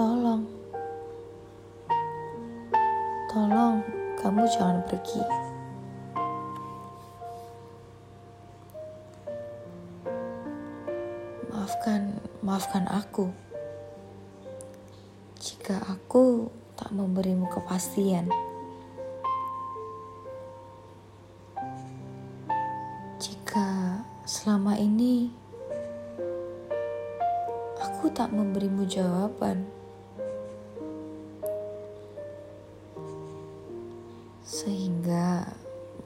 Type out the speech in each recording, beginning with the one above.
Tolong, tolong, kamu jangan pergi. Maafkan, maafkan aku. Jika aku tak memberimu kepastian. Jika selama ini aku tak memberimu jawaban.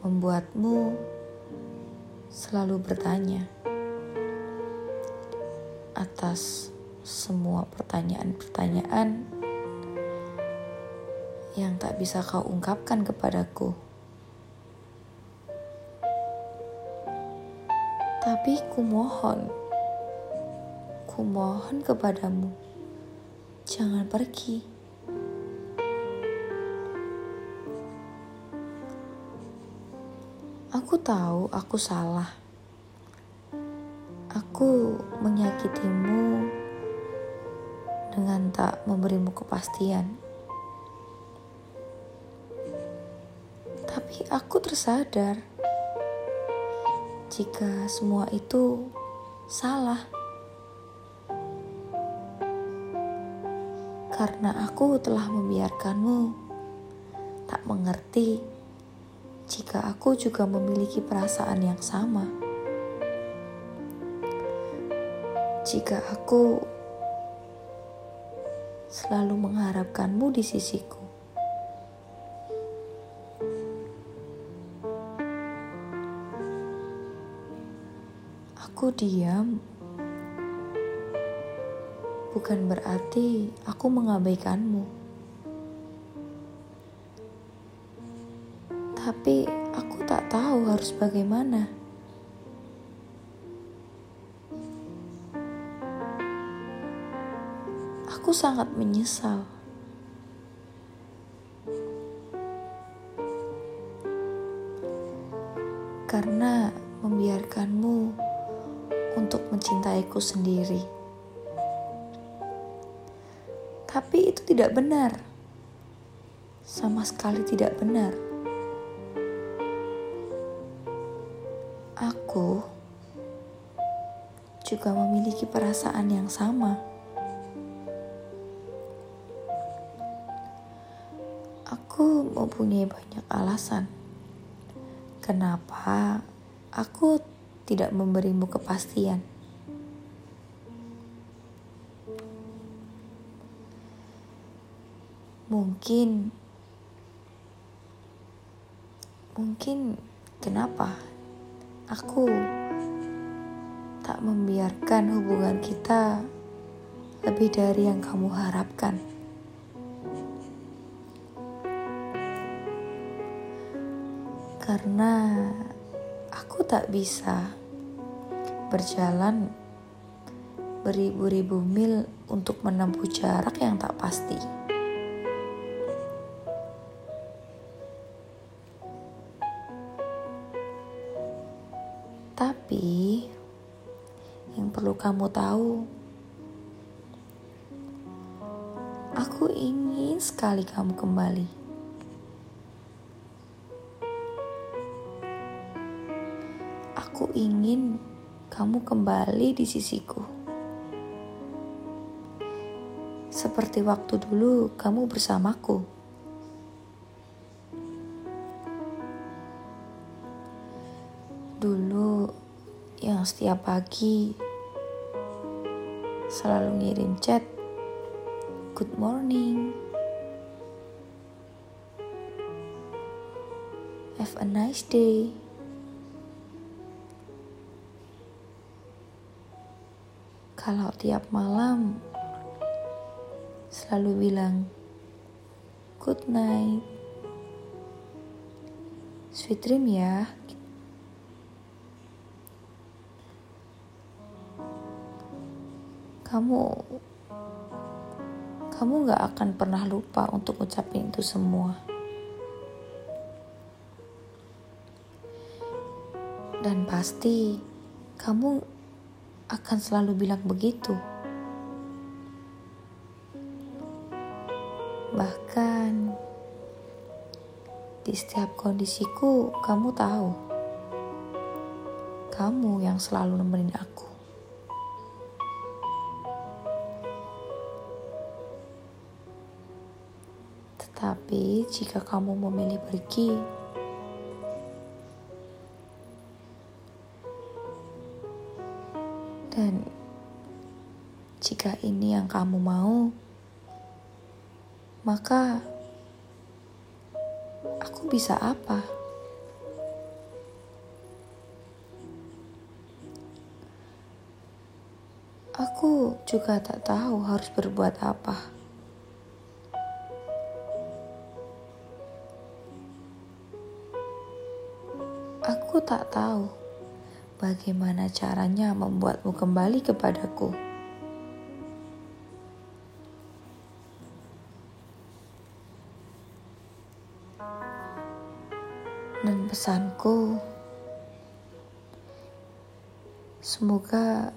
Membuatmu selalu bertanya atas semua pertanyaan-pertanyaan yang tak bisa kau ungkapkan kepadaku. Tapi kumohon, kumohon kepadamu, jangan pergi. Aku tahu aku salah. Aku menyakitimu dengan tak memberimu kepastian. Tapi aku tersadar jika semua itu salah. Karena aku telah membiarkanmu tak mengerti aku juga memiliki perasaan yang sama. Jika aku selalu mengharapkanmu di sisiku. Aku diam, bukan berarti aku mengabaikanmu. tapi aku tak tahu harus bagaimana. Aku sangat menyesal. Karena membiarkanmu untuk mencintaiku sendiri. Tapi itu tidak benar. Sama sekali tidak benar. Aku juga memiliki perasaan yang sama. Aku mempunyai banyak alasan kenapa aku tidak memberimu kepastian. Mungkin, mungkin kenapa aku tak membiarkan hubungan kita lebih dari yang kamu harapkan. Karena aku tak bisa berjalan beribu-ribu mil untuk menempuh jarak yang tak pasti. Tapi yang perlu kamu tahu, aku ingin sekali kamu kembali. Aku ingin kamu kembali di sisiku. Seperti waktu dulu kamu bersamaku. Yang setiap pagi selalu ngirim chat good morning. Have a nice day. Kalau tiap malam selalu bilang good night. Sweet dream ya kamu kamu gak akan pernah lupa untuk ngucapin itu semua. Dan pasti kamu akan selalu bilang begitu. Bahkan Di setiap kondisiku, kamu tahu. Kamu yang selalu nemenin aku. Tetapi jika kamu memilih pergi, dan jika ini yang kamu mau, maka aku bisa apa? Aku juga tak tahu harus berbuat apa. Aku tak tahu bagaimana caranya membuatmu kembali kepadaku. Dan pesanku, semoga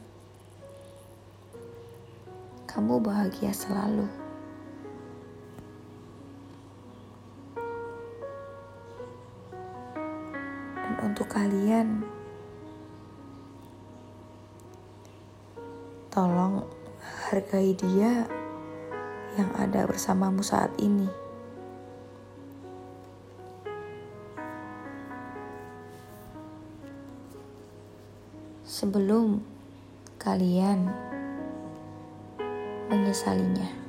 kamu bahagia selalu. Untuk kalian, tolong hargai dia yang ada bersamamu saat ini. sebelum kalian menyesalinya.